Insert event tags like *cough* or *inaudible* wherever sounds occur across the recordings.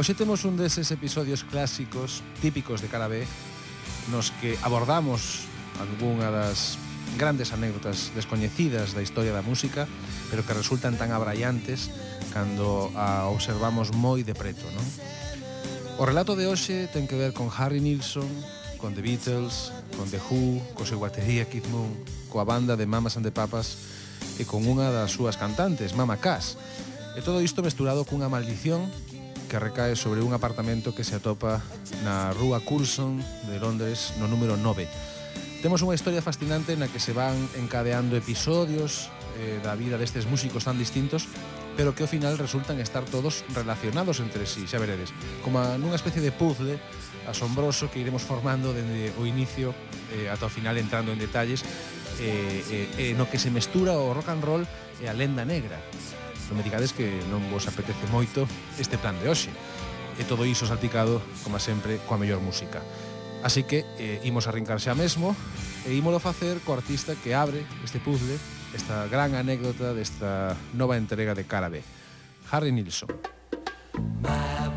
Hoxe temos un deses episodios clásicos típicos de cara B nos que abordamos algunha das grandes anécdotas descoñecidas da historia da música, pero que resultan tan abraiantes cando a observamos moi de preto, non? O relato de hoxe ten que ver con Harry Nilsson, con The Beatles, con The Who, co seu batería Keith Moon, coa banda de Mamas and the Papas e con unha das súas cantantes, Mama Cass. E todo isto mesturado cunha maldición que recae sobre un apartamento que se atopa na rúa Coulson de Londres no número 9. Temos unha historia fascinante na que se van encadeando episodios eh, da vida destes músicos tan distintos pero que ao final resultan estar todos relacionados entre sí, xa veredes, como nunha especie de puzzle asombroso que iremos formando dende o inicio eh, ata o final entrando en detalles eh, eh, eh, no que se mestura o rock and roll e a lenda negra medicades que non vos apetece moito este plan de hoxe. E todo iso salpicado, como sempre, coa mellor música. Así que eh, imos arrincar xa mesmo e ímolo facer co artista que abre este puzzle, esta gran anécdota desta nova entrega de Cara B, Harry Nilsson. Bye.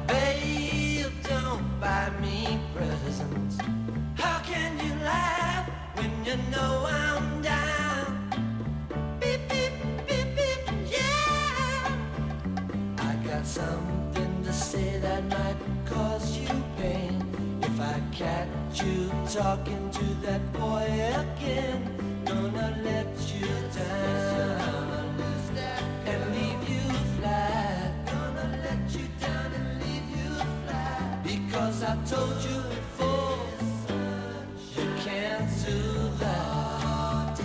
Catch you talking to that boy again, gonna let you down and leave you flat. Gonna let you down and leave you flat because I told you before you can't do that.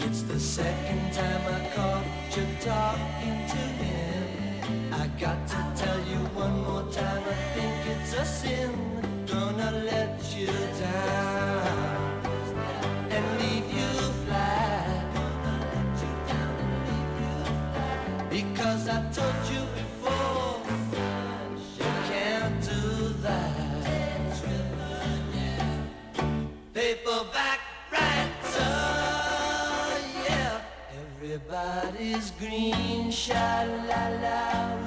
It's the second time I caught you talking. To him. I got to tell you green, sha la la.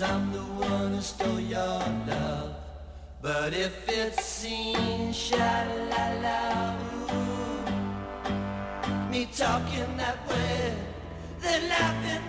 Cause I'm the one who stole your love But if it seems sha-la-la Me talking that way They laugh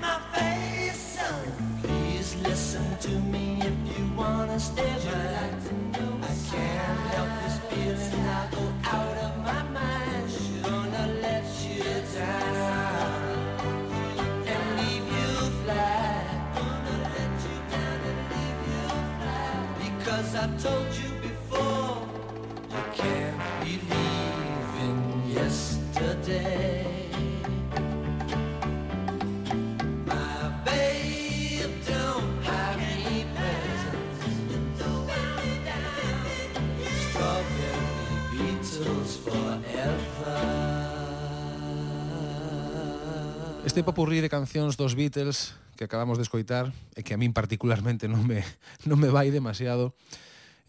este papurrí de cancións dos Beatles que acabamos de escoitar e que a min particularmente non me, *laughs* non me vai demasiado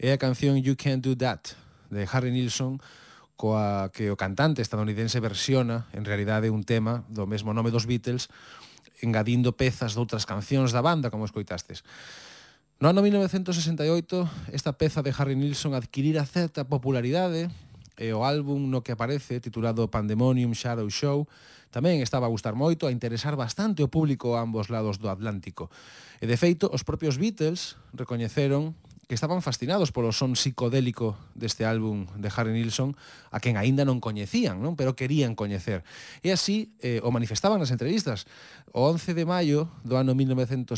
é a canción You Can't Do That de Harry Nilsson coa que o cantante estadounidense versiona en realidade un tema do mesmo nome dos Beatles engadindo pezas de outras cancións da banda como escoitastes. No ano 1968 esta peza de Harry Nilsson adquirira certa popularidade e o álbum no que aparece titulado Pandemonium Shadow Show Tamén estaba a gustar moito, a interesar bastante o público a ambos lados do Atlántico. E de feito, os propios Beatles recoñeceron que estaban fascinados polo son psicodélico deste álbum de Harry Nilsson, a quen aínda non coñecían, non? pero querían coñecer. E así eh, o manifestaban nas entrevistas. O 11 de maio do ano 1968,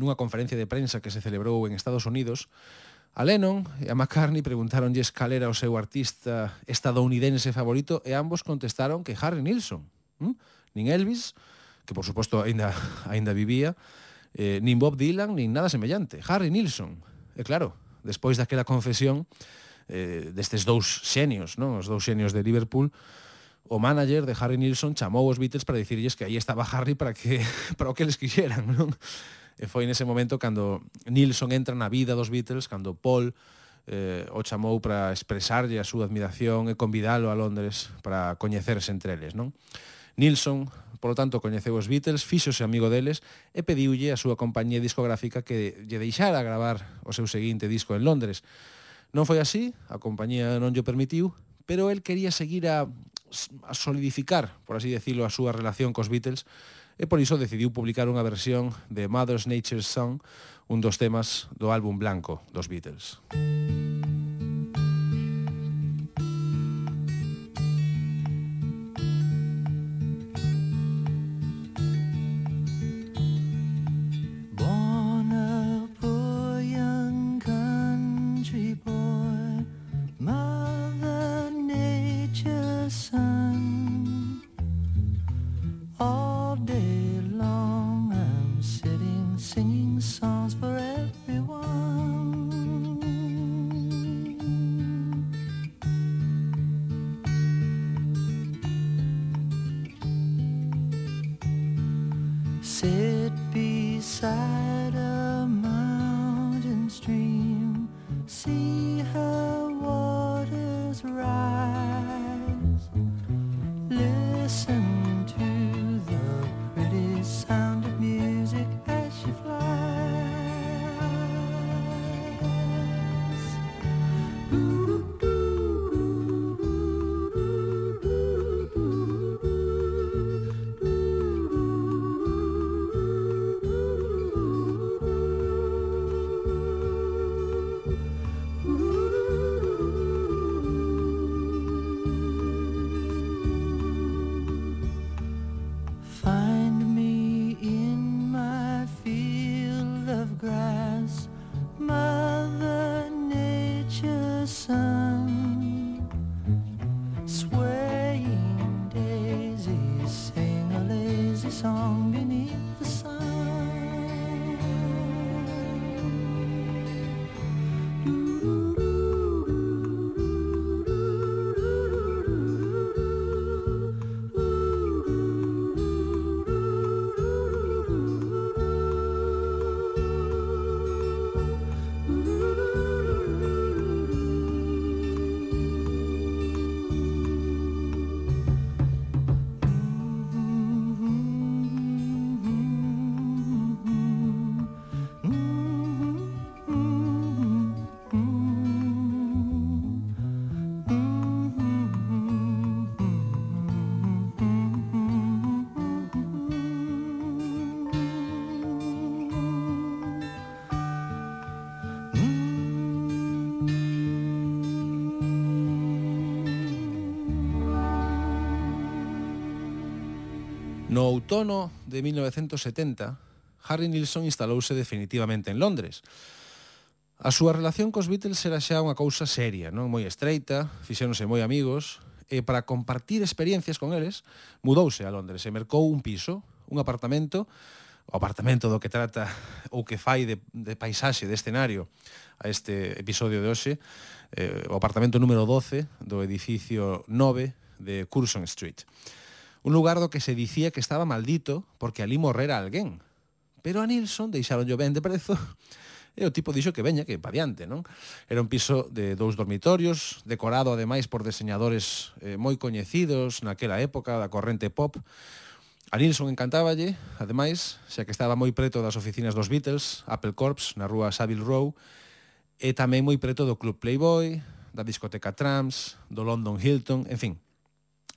nunha conferencia de prensa que se celebrou en Estados Unidos, A Lennon e a McCartney preguntaronlles cal era o seu artista estadounidense favorito e ambos contestaron que Harry Nilsson. ¿Mm? Nin Elvis, que por suposto aínda aínda vivía, eh, nin Bob Dylan, nin nada semellante. Harry Nilsson. E claro, despois daquela confesión eh, destes dous xenios, non? os dous xenios de Liverpool, o manager de Harry Nilsson chamou os Beatles para dicirlles que aí estaba Harry para que *laughs* para o que les quixeran, non? E foi nese momento cando Nilsson entra na vida dos Beatles, cando Paul eh, o chamou para expresarlle a súa admiración e convidalo a Londres para coñecerse entre eles, non? Nilsson, polo tanto, coñeceu os Beatles, fíxose amigo deles e pediulle a súa compañía discográfica que lle deixara gravar o seu seguinte disco en Londres. Non foi así, a compañía non lle permitiu, pero el quería seguir a, a solidificar, por así decirlo, a súa relación cos Beatles e por iso decidiu publicar unha versión de Mother's Nature's Song, un dos temas do álbum blanco dos Beatles. Música No outono de 1970, Harry Nilsson instalouse definitivamente en Londres. A súa relación cos Beatles era xa unha cousa seria, non moi estreita, fixéronse moi amigos, e para compartir experiencias con eles, mudouse a Londres e mercou un piso, un apartamento, o apartamento do que trata ou que fai de, de paisaxe, de escenario a este episodio de hoxe, eh, o apartamento número 12 do edificio 9 de Curson Street. Un lugar do que se dicía que estaba maldito porque ali morrera alguén. Pero a Nilsson deixaron ben de prezo e o tipo dixo que veña, que pa diante, non? Era un piso de dous dormitorios, decorado ademais por deseñadores eh, moi coñecidos naquela época da corrente pop. A Nilsson encantáballe, ademais, xa que estaba moi preto das oficinas dos Beatles, Apple Corps, na rúa Savile Row, e tamén moi preto do Club Playboy, da discoteca Trams, do London Hilton, en fin,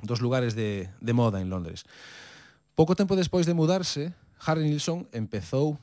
dos lugares de, de moda en Londres. Pouco tempo despois de mudarse, Harry Nilsson empezou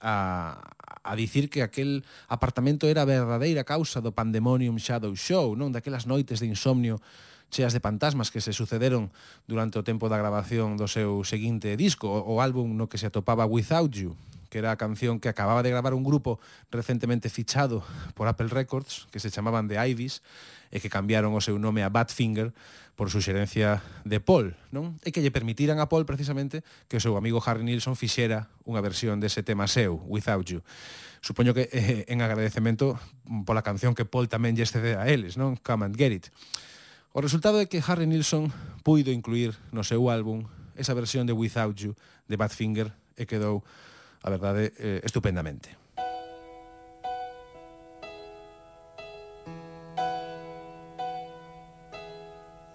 a, a dicir que aquel apartamento era a verdadeira causa do Pandemonium Shadow Show, non daquelas noites de insomnio cheas de fantasmas que se sucederon durante o tempo da grabación do seu seguinte disco, o álbum no que se atopaba Without You, que era a canción que acababa de gravar un grupo recentemente fichado por Apple Records, que se chamaban The Ivies, e que cambiaron o seu nome a Badfinger por suxerencia de Paul, non? E que lle permitiran a Paul precisamente que o seu amigo Harry Nilsson fixera unha versión dese tema seu, Without You. Supoño que eh, en agradecemento pola canción que Paul tamén lle excede a eles, non? Come and Get It. O resultado é que Harry Nilsson puido incluir no seu álbum esa versión de Without You de Badfinger e quedou a verdade, eh, estupendamente.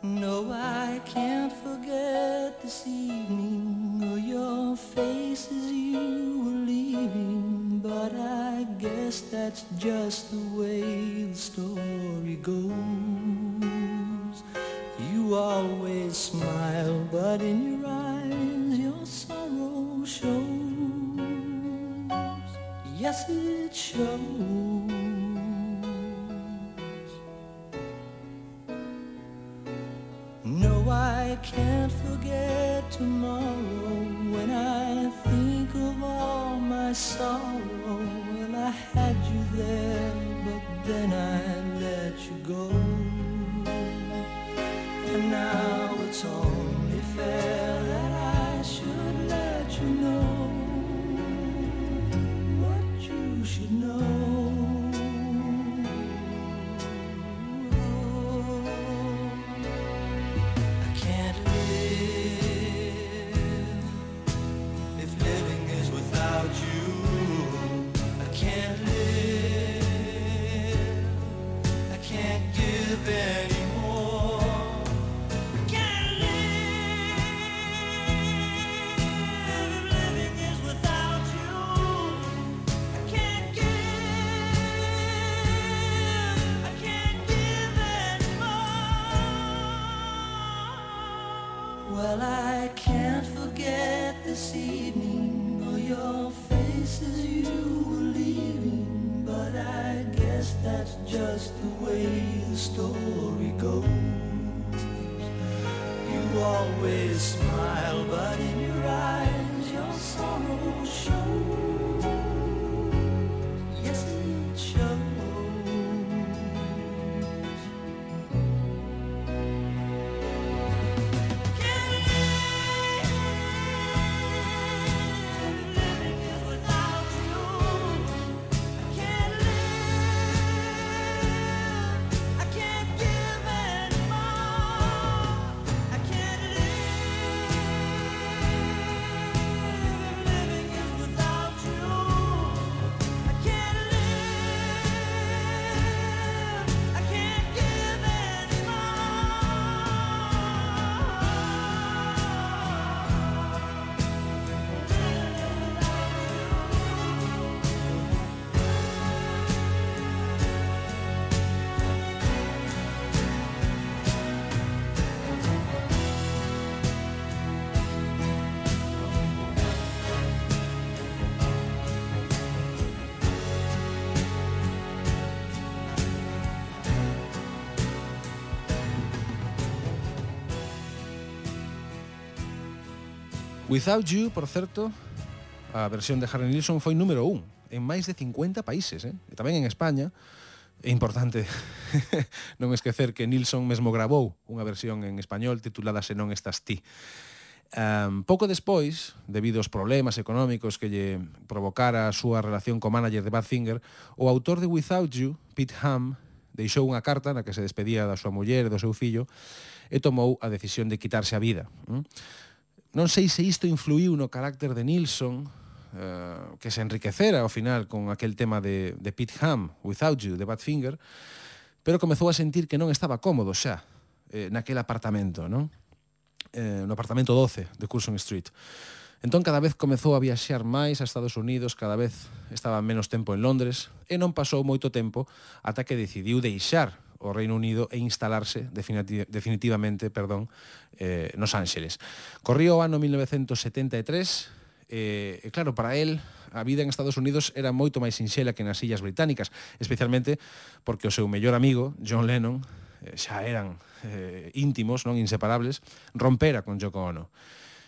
No, I can't forget this evening or your face as you were leaving. But I guess that's just the way the story goes. 心 always smile, but in your eyes your sorrow shows. Without You, por certo, a versión de Harry Nilsson foi número 1 en máis de 50 países, eh? e tamén en España. É importante *laughs* non esquecer que Nilsson mesmo grabou unha versión en español titulada Se non estás ti. Um, pouco despois, debido aos problemas económicos que lle provocara a súa relación co manager de Badfinger, o autor de Without You, Pete Ham, deixou unha carta na que se despedía da súa muller e do seu fillo e tomou a decisión de quitarse a vida. Mm? Non sei se isto influiu no carácter de Nilsson, uh, que se enriquecera ao final con aquel tema de, de Pete Ham, Without You, de Badfinger, pero comezou a sentir que non estaba cómodo xa eh, naquel apartamento, non? Eh, no apartamento 12 de Curzon Street. Entón cada vez comezou a viaxear máis a Estados Unidos, cada vez estaba menos tempo en Londres, e non pasou moito tempo ata que decidiu deixar o Reino Unido e instalarse definitivamente perdón, eh, nos Ángeles. Corría o ano 1973, eh, e claro, para él a vida en Estados Unidos era moito máis sinxela que nas illas británicas, especialmente porque o seu mellor amigo, John Lennon, eh, xa eran eh, íntimos, non inseparables, rompera con Yoko Ono.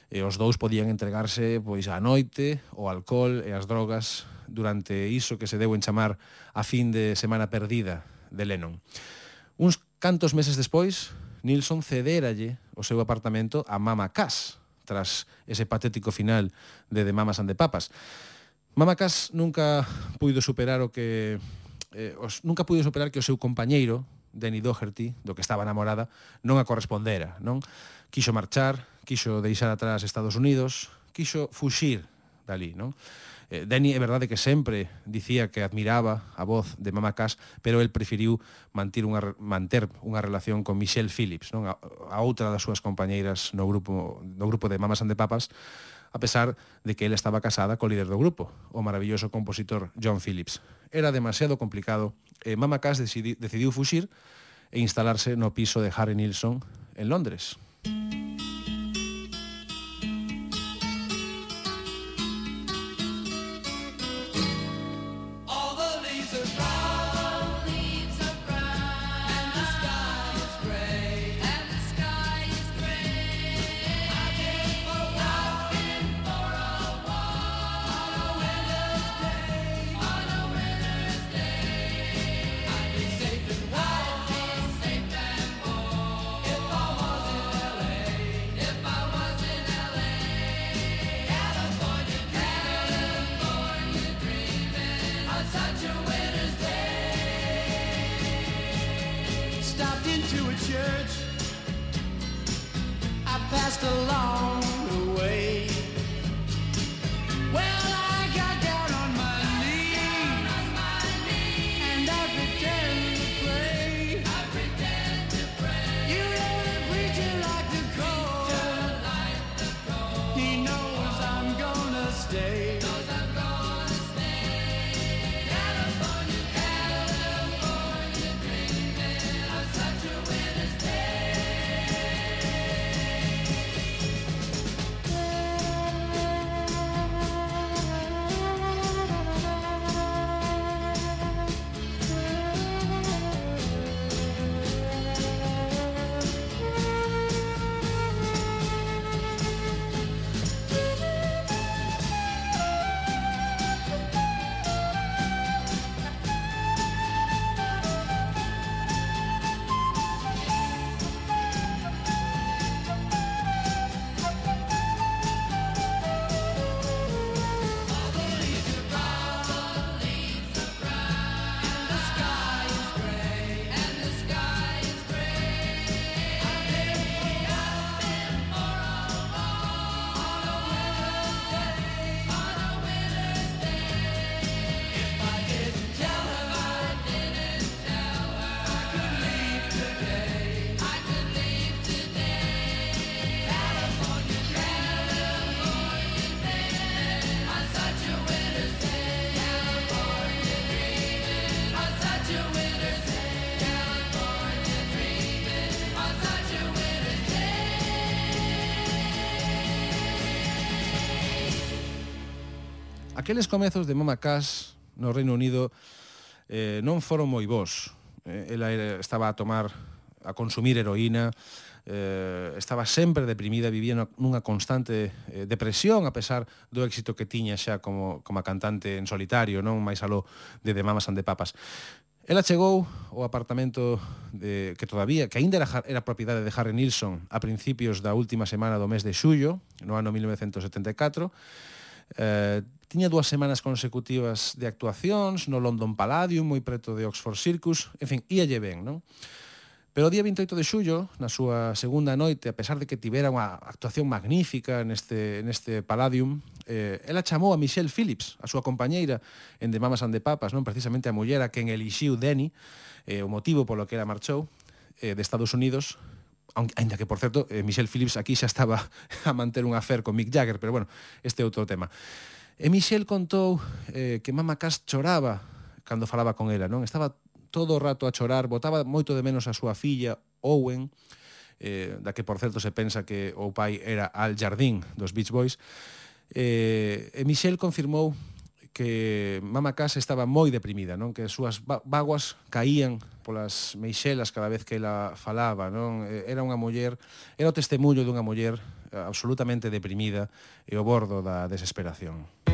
E os dous podían entregarse pois á noite, o alcohol e as drogas durante iso que se deu en chamar a fin de semana perdida de Lennon. Uns cantos meses despois, Nilsson cederalle o seu apartamento a Mama Cass, tras ese patético final de The Mamas and the Papas. Mama Cass nunca puido superar o que eh, os, nunca puido superar que o seu compañeiro, Danny Doherty, do que estaba enamorada, non a correspondera, non? Quixo marchar, quixo deixar atrás Estados Unidos, quixo fuxir dali, non? Eh, Denny é verdade que sempre dicía que admiraba a voz de Mama Cass, pero el preferiu manter unha, manter unha relación con Michelle Phillips, non? A, a outra das súas compañeiras no grupo, no grupo de Mamas and the Papas, a pesar de que ela estaba casada co líder do grupo, o maravilloso compositor John Phillips. Era demasiado complicado e Mama Cass decidi, decidiu fuxir e instalarse no piso de Harry Nilsson en Londres. Música Aqueles comezos de Mama Cash no Reino Unido eh, non foron moi bons. Eh, ela era, estaba a tomar, a consumir heroína, eh, estaba sempre deprimida, vivía nunha constante eh, depresión a pesar do éxito que tiña xa como, como a cantante en solitario, non máis aló de De Mamas and the Papas. Ela chegou ao apartamento de, que todavía, que aínda era, era propiedade de Harry Nilsson a principios da última semana do mes de xullo, no ano 1974, eh, Tiña dúas semanas consecutivas de actuacións no London Palladium, moi preto de Oxford Circus, en fin, íalle ben, non? Pero o día 28 de xullo, na súa segunda noite, a pesar de que tivera unha actuación magnífica neste, neste Palladium, eh, ela chamou a Michelle Phillips, a súa compañeira en The Mamas and the Papas, non precisamente a muller a quen elixiu Denny, eh, o motivo polo que ela marchou eh, de Estados Unidos, aunque, ainda que, por certo, eh, Michelle Phillips aquí xa estaba *laughs* a manter un afer con Mick Jagger, pero bueno, este é outro tema. E Michel contou eh, que Mama Cass choraba cando falaba con ela, non? Estaba todo o rato a chorar, botaba moito de menos a súa filla Owen, eh, da que por certo se pensa que o pai era Al Jardín dos Beach Boys. Eh, e Michel confirmou que Mama Cass estaba moi deprimida, non? Que as súas vaguas caían polas meixelas cada vez que ela falaba, non? Era unha muller, era o testemunho dunha muller eh, absolutamente deprimida e o bordo da desesperación.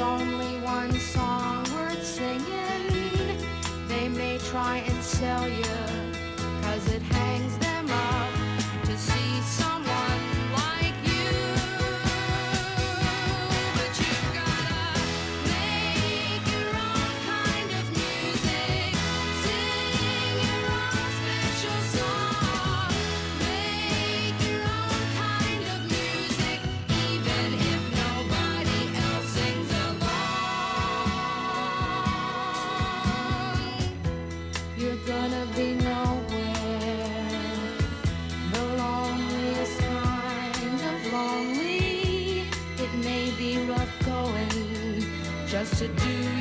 Only one song worth singing. They may try and sell you, just to do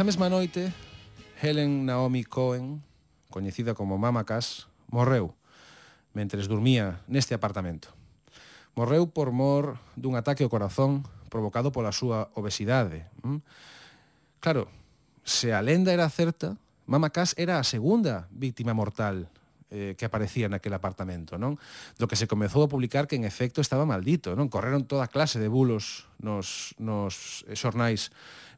Esa mesma noite, Helen Naomi Cohen, coñecida como Mama Cass, morreu mentres dormía neste apartamento. Morreu por mor dun ataque ao corazón provocado pola súa obesidade. Hm? Claro, se a lenda era certa, Mama Cass era a segunda víctima mortal eh, que aparecía naquele apartamento, non? Do que se comezou a publicar que en efecto estaba maldito, non? Correron toda clase de bulos nos, nos xornais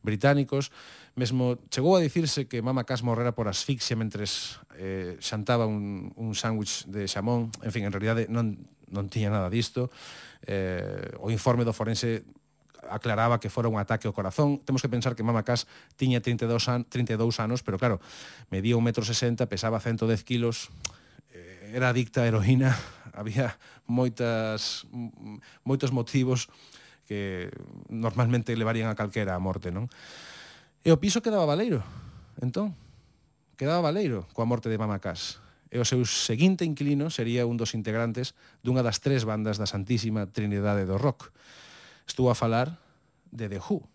británicos Mesmo chegou a dicirse que Mama Cass morrera por asfixia mentres eh, xantaba un, un sándwich de xamón. En fin, en realidade non, non tiña nada disto. Eh, o informe do forense aclaraba que fora un ataque ao corazón. Temos que pensar que Mama Cass tiña 32, an 32 anos, pero claro, medía 1,60 m, pesaba 110 kilos, eh, era adicta a heroína, *laughs* había moitas moitos motivos que normalmente levarían a calquera a morte, non? E o piso quedaba Valeiro, entón. Quedaba Valeiro coa morte de Mamacás. E o seu seguinte inquilino sería un dos integrantes dunha das tres bandas da Santísima Trinidade do Rock. Estou a falar de The Who,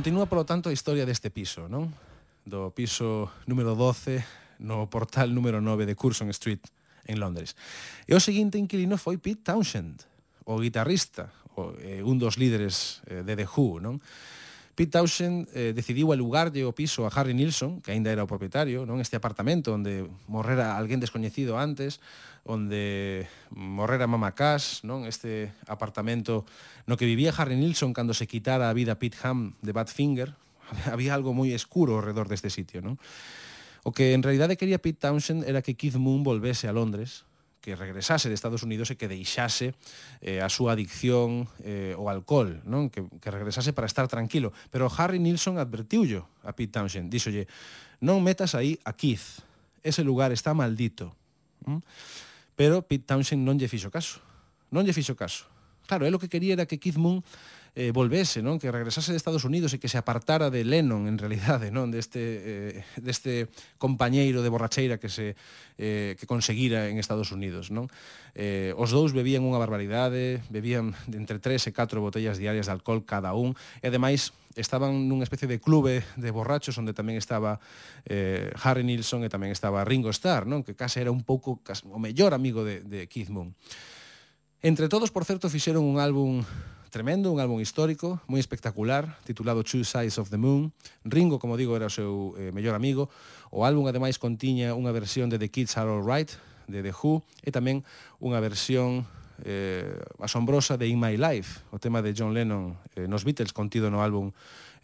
Continúa, polo tanto, a historia deste piso, non? Do piso número 12 no portal número 9 de Curzon Street en Londres. E o seguinte inquilino foi Pete Townshend, o guitarrista, o, eh, un dos líderes eh, de The Who, non? Pete Townshend eh, decidiu alugarlle o piso a Harry Nilsson, que aínda era o propietario, non este apartamento onde morrera alguén descoñecido antes, onde morrera Mama Cash, non? Este apartamento no que vivía Harry Nilsson cando se quitara a vida Pete Ham de Badfinger. *laughs* Había algo moi escuro ao redor deste sitio, non? O que en realidade quería Pete Townshend era que Keith Moon volvese a Londres, que regresase de Estados Unidos e que deixase eh, a súa adicción eh, ao alcohol, non? Que, que regresase para estar tranquilo. Pero Harry Nilsson advertiullo a Pete Townshend, díxolle, non metas aí a Keith, ese lugar está maldito. ¿Mm? Pero Pete Townshend non lle fixo caso. Non lle fixo caso. Claro, é o que quería era que Keith Moon eh, volvese, non? Que regresase de Estados Unidos e que se apartara de Lennon, en realidade, non? Deste, eh, deste compañeiro de borracheira que se eh, que conseguira en Estados Unidos, non? Eh, os dous bebían unha barbaridade, bebían de entre 3 e 4 botellas diarias de alcohol cada un, e ademais estaban nunha especie de clube de borrachos onde tamén estaba eh, Harry Nilsson e tamén estaba Ringo Starr, non? que case era un pouco case, o mellor amigo de, de Keith Moon. Entre todos, por certo, fixeron un álbum Tremendo, un álbum histórico, moi espectacular, titulado Two Sides of the Moon. Ringo, como digo, era o seu eh, mellor amigo. O álbum, ademais, contiña unha versión de The Kids Are All Right, de The Who, e tamén unha versión eh, asombrosa de In My Life, o tema de John Lennon eh, nos Beatles, contido no álbum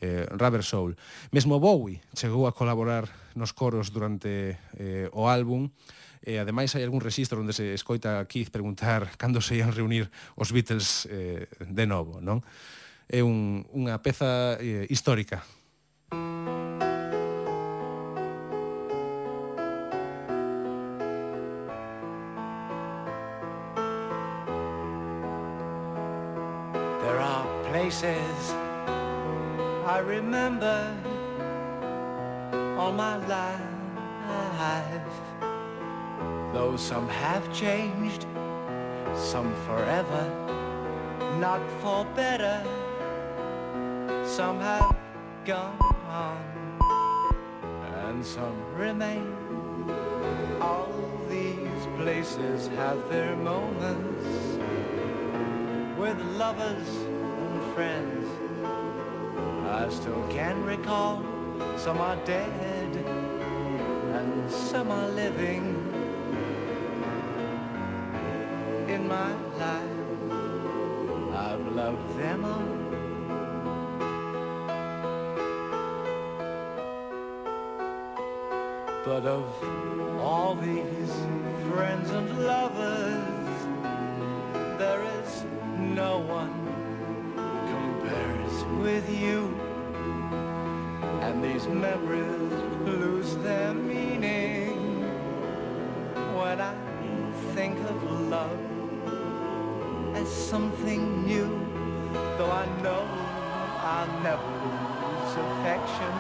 eh, Rubber Soul. Mesmo Bowie chegou a colaborar nos coros durante eh, o álbum, e ademais hai algún rexistro onde se escoita a Keith preguntar *laughs* cando se ian reunir os Beatles eh, de novo, non? É un, unha peza eh, histórica There are places I remember all my life. Though some have changed, some forever, not for better. Some have gone on, and some remain. All these places have their moments with lovers and friends. I still can recall some are dead and some are living in my life. I've loved them all. But of all these friends and lovers, there is no one compares with you. And these memories lose their meaning when I think of love as something new. Though I know I'll never lose affection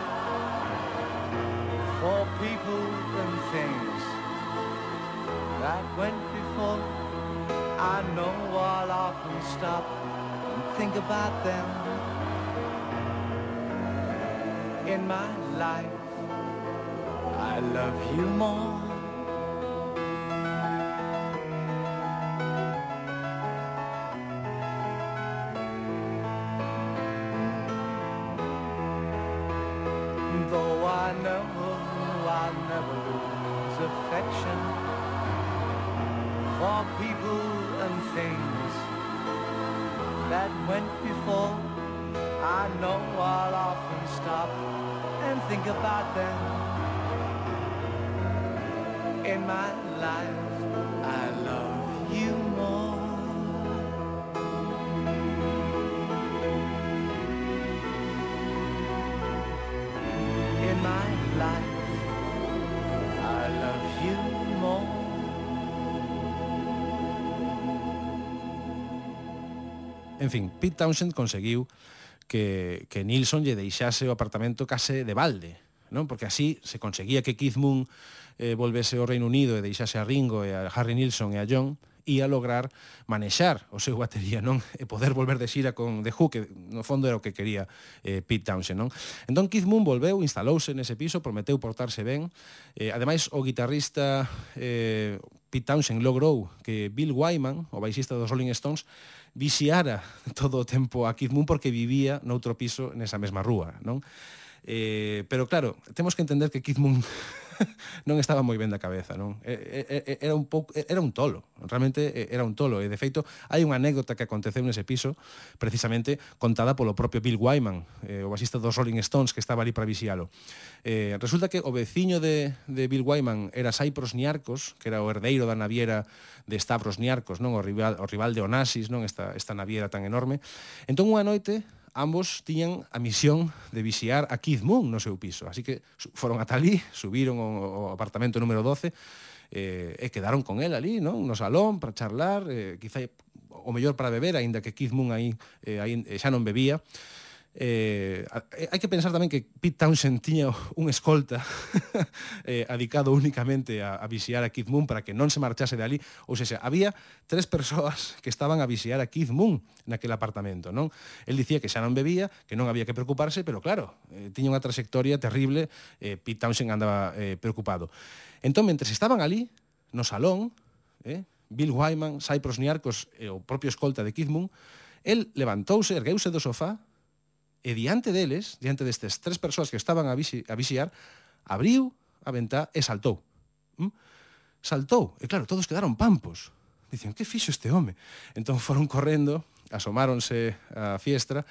for people and things that went before. I know I'll often stop and think about them my life. I love you more. Though I know I'll never lose affection for people and things that went before. I know I'll often stop think about them in my life. I love you more. In my life, I love you more. En fin, Pete Townshend conseguiu que, que Nilsson lle deixase o apartamento case de balde, non? Porque así se conseguía que Keith Moon eh, volvese ao Reino Unido e deixase a Ringo e a Harry Nilsson e a John, e a lograr manexar o seu batería, non? E poder volver de xira con The Who, que no fondo era o que quería eh, Pete Townshend, non? Entón Keith Moon volveu, instalouse nese piso, prometeu portarse ben. Eh, ademais, o guitarrista eh, Pete Townshend logrou que Bill Wyman, o baixista dos Rolling Stones, vixiara *laughs* todo o tempo a Keith Moon porque vivía noutro piso nesa mesma rúa, non? Eh, pero claro, temos que entender que Keith Moon *laughs* *laughs* non estaba moi ben da cabeza, non? Era un pouco era un tolo, realmente era un tolo e de feito hai unha anécdota que aconteceu nese piso precisamente contada polo propio Bill Wyman, eh, o basista dos Rolling Stones que estaba ali para vixialo. Eh, resulta que o veciño de, de Bill Wyman era Cypros Niarcos, que era o herdeiro da naviera de Stavros Niarcos, non o rival o rival de Onassis, non esta esta naviera tan enorme. Entón unha noite ambos tiñan a misión de vixiar a Keith Moon no seu piso. Así que foron ata ali, subiron ao apartamento número 12 eh, e quedaron con él ali, non? No salón para charlar, eh, quizá o mellor para beber, aínda que Keith Moon aí, eh, aí eh, xa non bebía. Eh, eh, hai que pensar tamén que Pete Townshend tiña *laughs* un escolta *laughs* eh, adicado únicamente a, a vixiar a Keith Moon para que non se marchase de ali. Ou seja, había tres persoas que estaban a vixiar a Keith Moon naquele apartamento. non? El dicía que xa non bebía, que non había que preocuparse, pero claro, eh, tiña unha trayectoria terrible, eh, Pete Townshend andaba eh, preocupado. Entón, mentre estaban ali, no salón, eh, Bill Wyman, Cyprus Niarcos e eh, o propio escolta de Keith Moon, el levantouse, ergueuse do sofá, E diante deles, diante destes tres persoas que estaban a, vixi, a vixiar, abriu a ventá e saltou. ¿Mm? Saltou, e claro, todos quedaron pampos. Dicen, que fixo este home? Entón foron correndo, asomáronse á fiestra,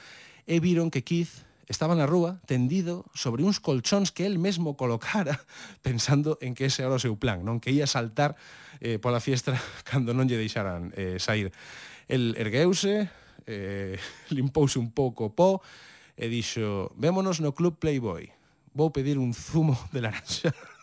e viron que Keith estaba na rúa tendido sobre uns colchóns que el mesmo colocara *laughs* pensando en que ese era o seu plan, non que ia saltar eh, pola fiestra *laughs* cando non lle deixaran eh, sair. El ergueuse, eh, *laughs* limpouse un pouco o po, e dixo, vémonos no Club Playboy, vou pedir un zumo de laranxa. *laughs*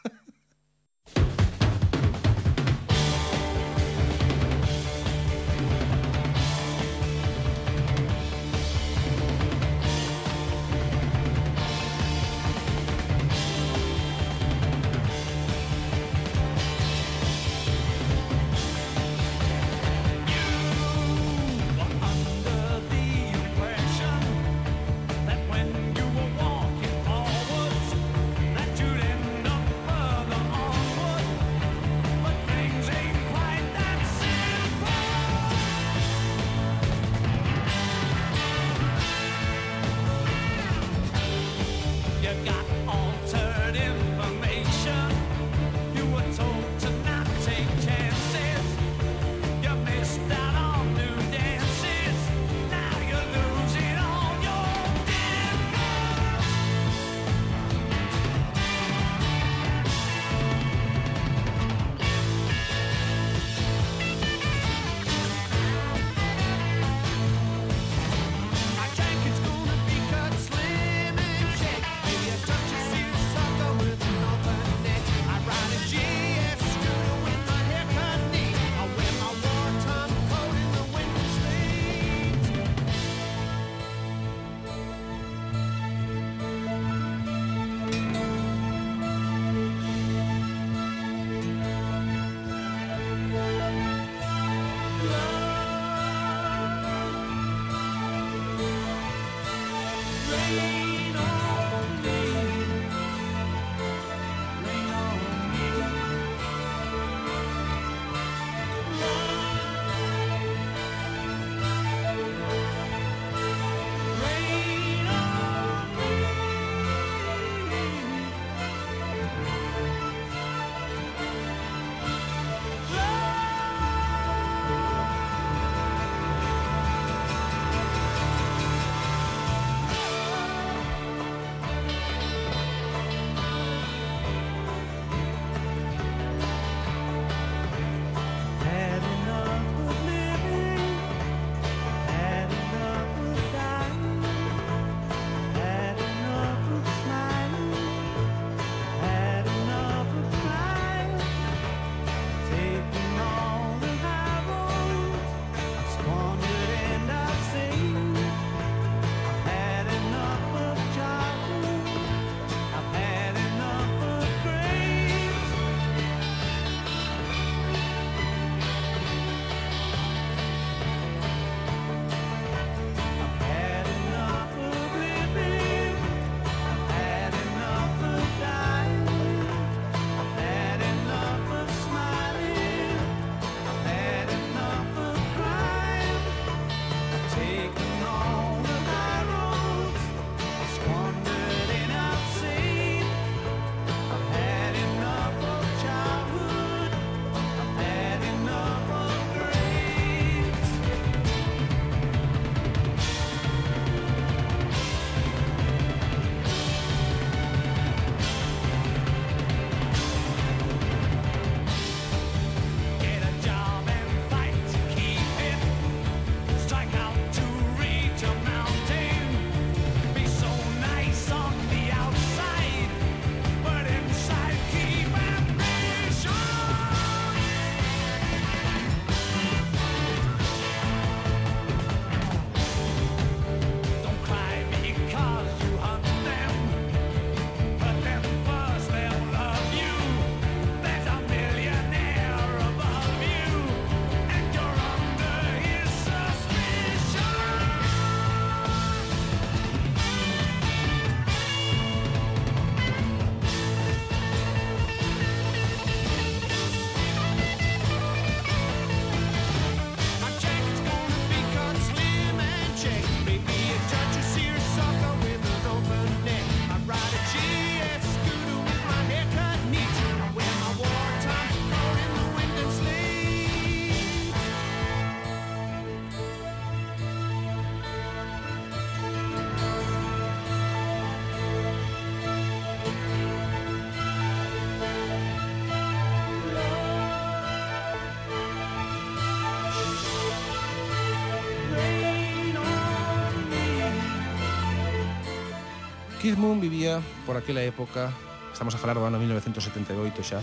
Keith Moon vivía por aquela época, estamos a falar do ano 1978 xa,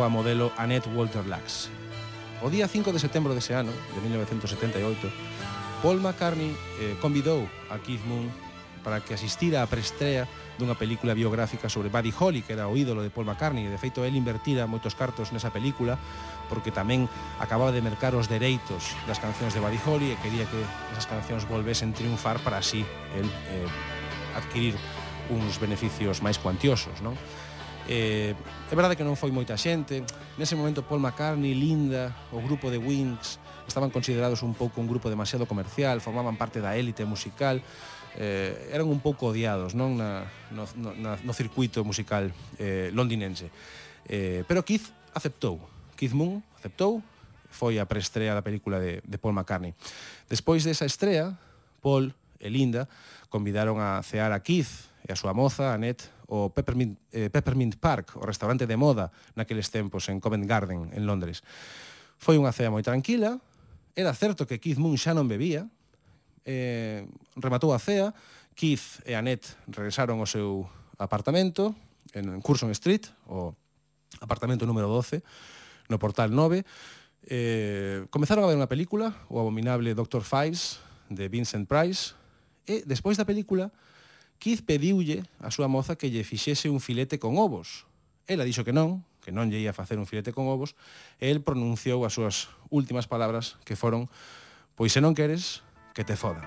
coa modelo Annette Walter Lacks. O día 5 de setembro dese ano, de 1978, Paul McCartney eh, convidou a Keith Moon para que asistira á preestrea dunha película biográfica sobre Buddy Holly, que era o ídolo de Paul McCartney, e de feito el invertira moitos cartos nesa película, porque tamén acababa de mercar os dereitos das cancións de Buddy Holly e quería que esas cancións volvesen triunfar para así el eh, adquirir uns beneficios máis cuantiosos, non? Eh, é verdade que non foi moita xente. Nese momento Paul McCartney, Linda O grupo de Wings Estaban considerados un pouco un grupo demasiado comercial Formaban parte da élite musical. Eh, Eran un pouco odiados non na, no, na, no circuito musical eh, londinense. Eh, Pero Keith aceptou. Keith Moon aceptou Foi a preestrea da película de, de Paul McCartney. Despois desa estrea Paul e Linda convidaron a cear a Keith e a súa moza, Annette, o Peppermint, eh, Peppermint Park, o restaurante de moda naqueles tempos en Covent Garden, en Londres. Foi unha cea moi tranquila, era certo que Keith Moon xa non bebía, eh, rematou a cea, Keith e Annette regresaron ao seu apartamento, en Curson Street, o apartamento número 12, no portal 9, eh, comezaron a ver unha película, o abominable Dr. Fives, de Vincent Price, E, despois da película, Keith pediulle a súa moza que lle fixese un filete con ovos. Ela dixo que non, que non lle ia facer un filete con ovos, e el pronunciou as súas últimas palabras que foron pois se non queres, que te fodan.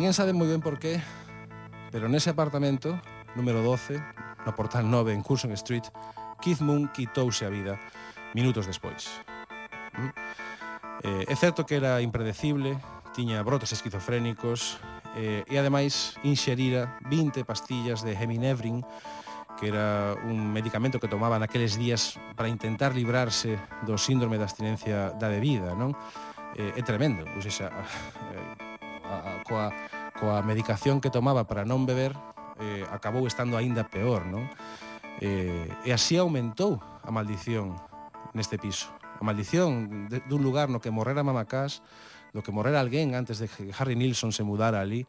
Ninguén sabe moi ben por qué, pero nese apartamento, número 12, no portal 9 en Curson Street, Keith Moon quitouse a vida minutos despois. ¿Mm? Eh, é certo que era impredecible, tiña brotes esquizofrénicos eh, e ademais inxerira 20 pastillas de heminevrin que era un medicamento que tomaba naqueles días para intentar librarse do síndrome da abstinencia da bebida, non? Eh, é tremendo, ou seja, a, a, coa, coa medicación que tomaba para non beber eh, acabou estando aínda peor, non? Eh, e así aumentou a maldición neste piso. A maldición de, dun lugar no que morrera Mamacás, do que morrera alguén antes de que Harry Nilsson se mudara ali,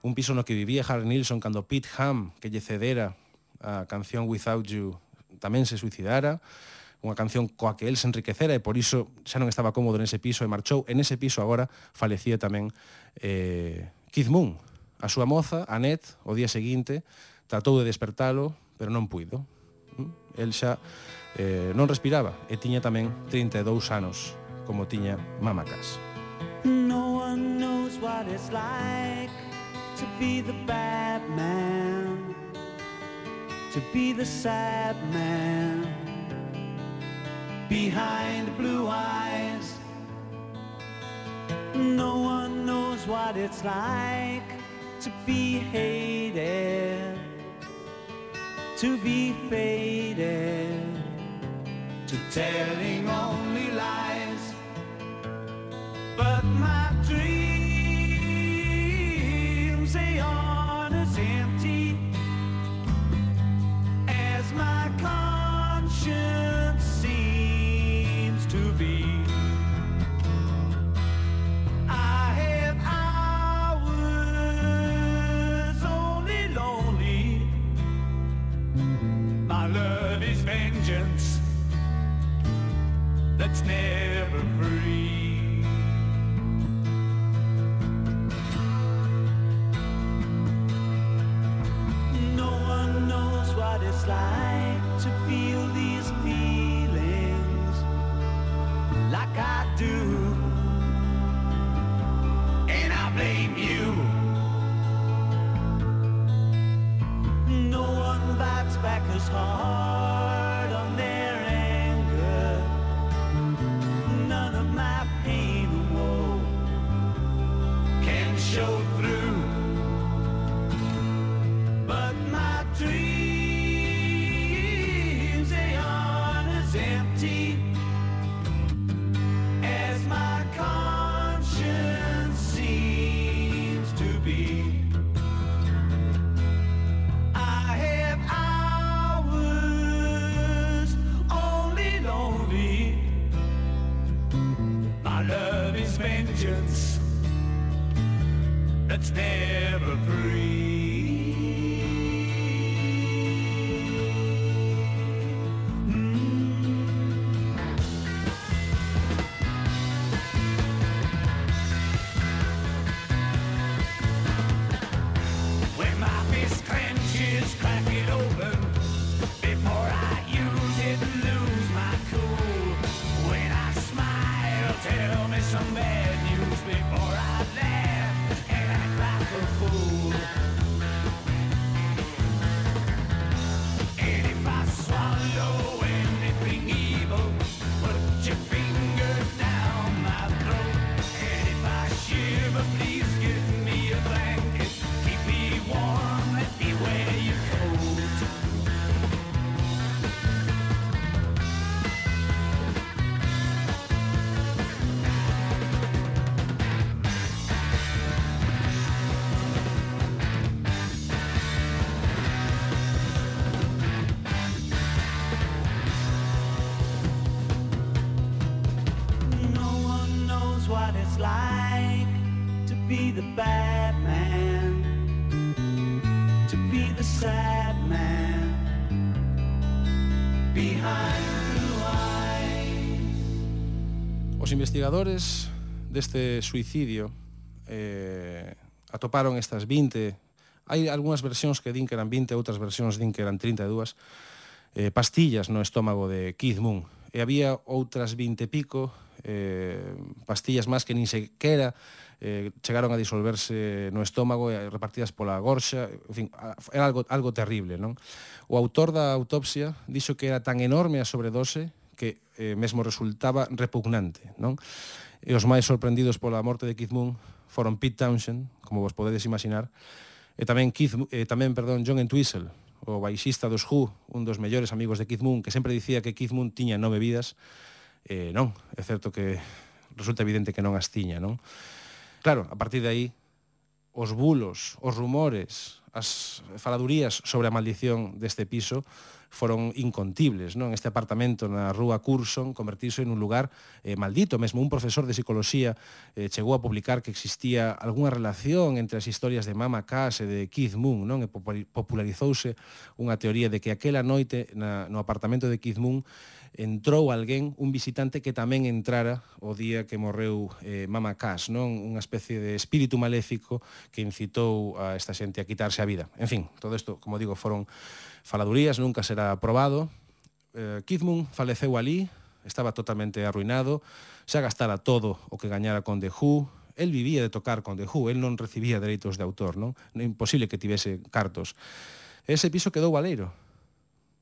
un piso no que vivía Harry Nilsson cando Pete Ham, que lle cedera a canción Without You, tamén se suicidara, unha canción coa que el se enriquecera e por iso xa non estaba cómodo nese piso e marchou. En ese piso agora falecía tamén Eh, Keith Moon, a súa moza, Annette, o día seguinte, tratou de despertalo, pero non puido. Mm? El xa eh, non respiraba e tiña tamén 32 anos, como tiña Mama Cass. No one knows what it's like to be the bad man, to be the sad man, behind blue eyes. No one what it's like to be hated, to be faded, to telling only lies. Yeah. That's never investigadores deste suicidio eh, atoparon estas 20 hai algunhas versións que din que eran 20 outras versións din que eran 32 eh, pastillas no estómago de Keith Moon e había outras 20 e pico eh, pastillas máis que nin sequera eh, chegaron a disolverse no estómago e repartidas pola gorxa, en fin, era algo, algo terrible, non? O autor da autopsia dixo que era tan enorme a sobredose que eh, mesmo resultaba repugnante, non? E os máis sorprendidos pola morte de Keith Moon foron Pete Townshend, como vos podedes imaginar, e tamén Keith, eh, tamén, perdón, John Entwistle, o baixista dos Who, un dos mellores amigos de Keith Moon, que sempre dicía que Keith Moon tiña nove vidas, eh, non, é certo que resulta evidente que non as tiña, non? Claro, a partir de aí os bulos, os rumores, as faladurías sobre a maldición deste piso foron incontibles, non? Este apartamento na rúa Curson convertirse en un lugar eh, maldito, mesmo un profesor de psicología eh, chegou a publicar que existía algunha relación entre as historias de Mama Cass e de Keith Moon, non? E popularizouse unha teoría de que aquela noite na, no apartamento de Keith Moon entrou alguén, un visitante que tamén entrara o día que morreu eh, Mama Cash, non? Unha especie de espírito maléfico que incitou a esta xente a quitarse a vida. En fin, todo isto, como digo, foron faladurías, nunca será probado. Eh, Kidmun faleceu ali, estaba totalmente arruinado, xa gastara todo o que gañara con The Who, el vivía de tocar con The Who, el non recibía dereitos de autor, non? É imposible que tivese cartos. Ese piso quedou valeiro,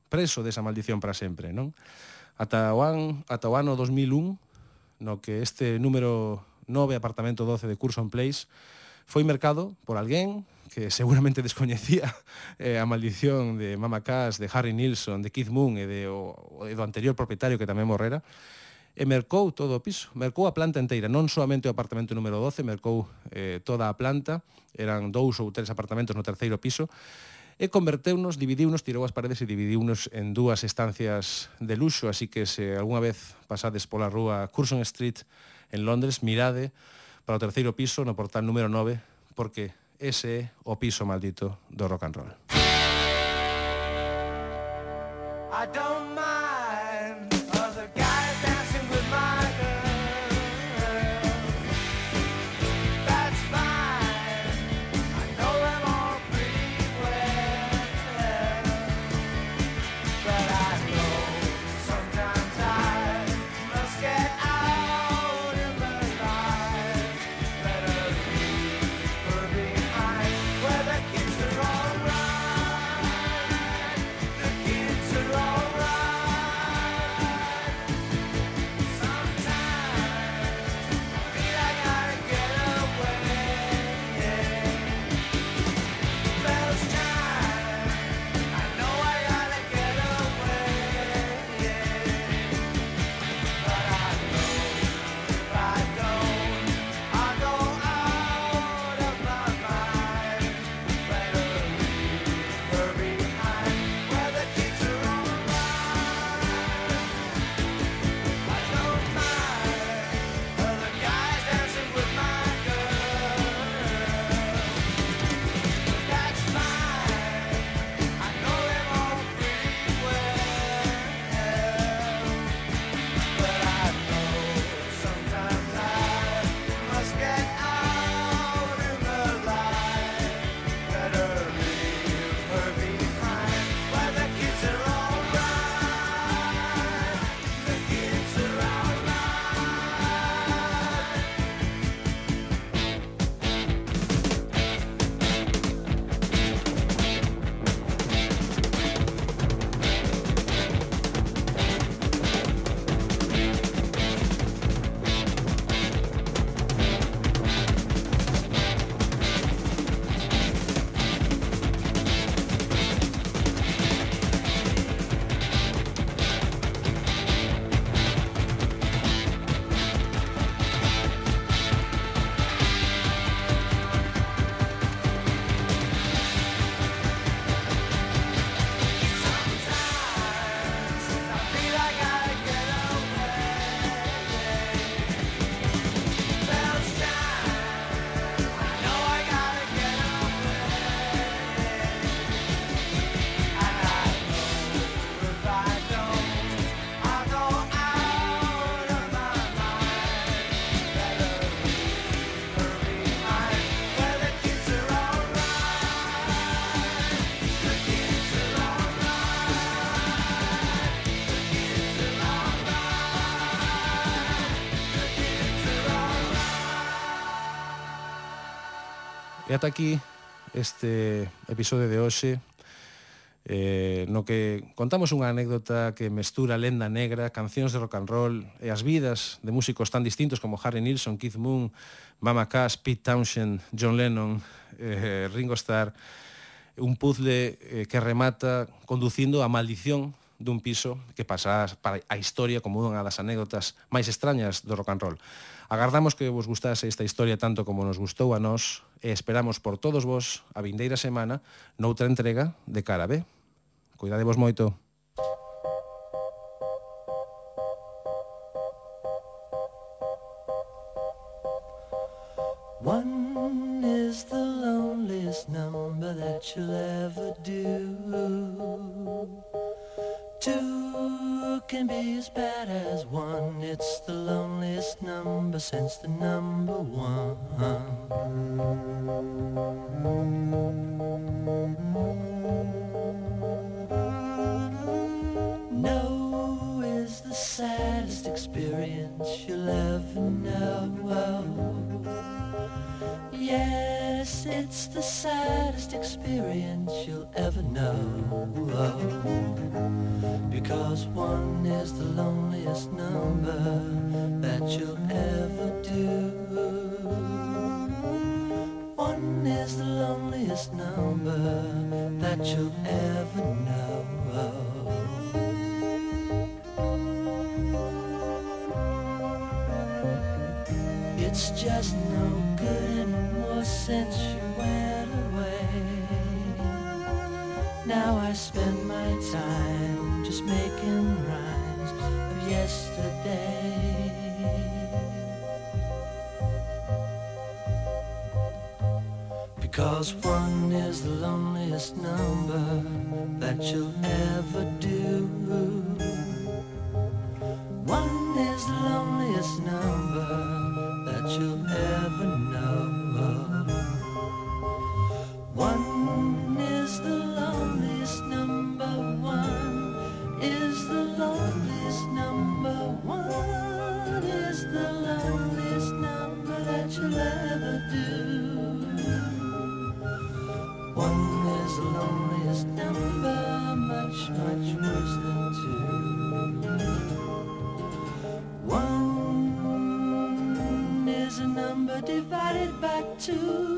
preso desa maldición para sempre, non? ata o, an, ata o ano 2001, no que este número 9, apartamento 12 de Curso on Place, foi mercado por alguén que *laughs* seguramente descoñecía eh, a maldición de Mama Cass, de Harry Nilsson, de Keith Moon e, de, o, e do anterior propietario que tamén morrera, e mercou todo o piso, mercou a planta inteira, non solamente o apartamento número 12, mercou eh, toda a planta, eran dous ou tres apartamentos no terceiro piso, e converteunos, dividiunos, tirou as paredes e dividiunos en dúas estancias de luxo, así que se algunha vez pasades pola rúa Curson Street en Londres, mirade para o terceiro piso no portal número 9, porque ese é o piso maldito do rock and roll. I don't ata aquí este episodio de hoxe eh, no que contamos unha anécdota que mestura lenda negra, cancións de rock and roll e as vidas de músicos tan distintos como Harry Nilsson, Keith Moon, Mama Cass, Pete Townshend, John Lennon, eh, Ringo Starr, un puzzle eh, que remata conducindo a maldición dun piso que pasa para a historia como unha das anécdotas máis extrañas do rock and roll. Agardamos que vos gustase esta historia tanto como nos gustou a nós, e esperamos por todos vos a vindeira semana noutra entrega de cara B. Cuidadevos moito. One is the loneliest number that you'll ever do. Can be as bad as one. It's the loneliest number since the number one. No is the saddest experience you'll ever know. Yes, it's the saddest experience you'll ever know. Because one is the loneliest number that you'll ever do. One is the loneliest number that you'll ever know. It's just no since you went away. Now I spend my time just making rhymes of yesterday. Because one is the loneliest number that you'll ever do. One is the loneliest number that you'll ever know. One is the loneliest number. One is the loneliest number. One is the loneliest number that you'll ever do. One is the loneliest number, much, much worse than two. One is a number divided by two.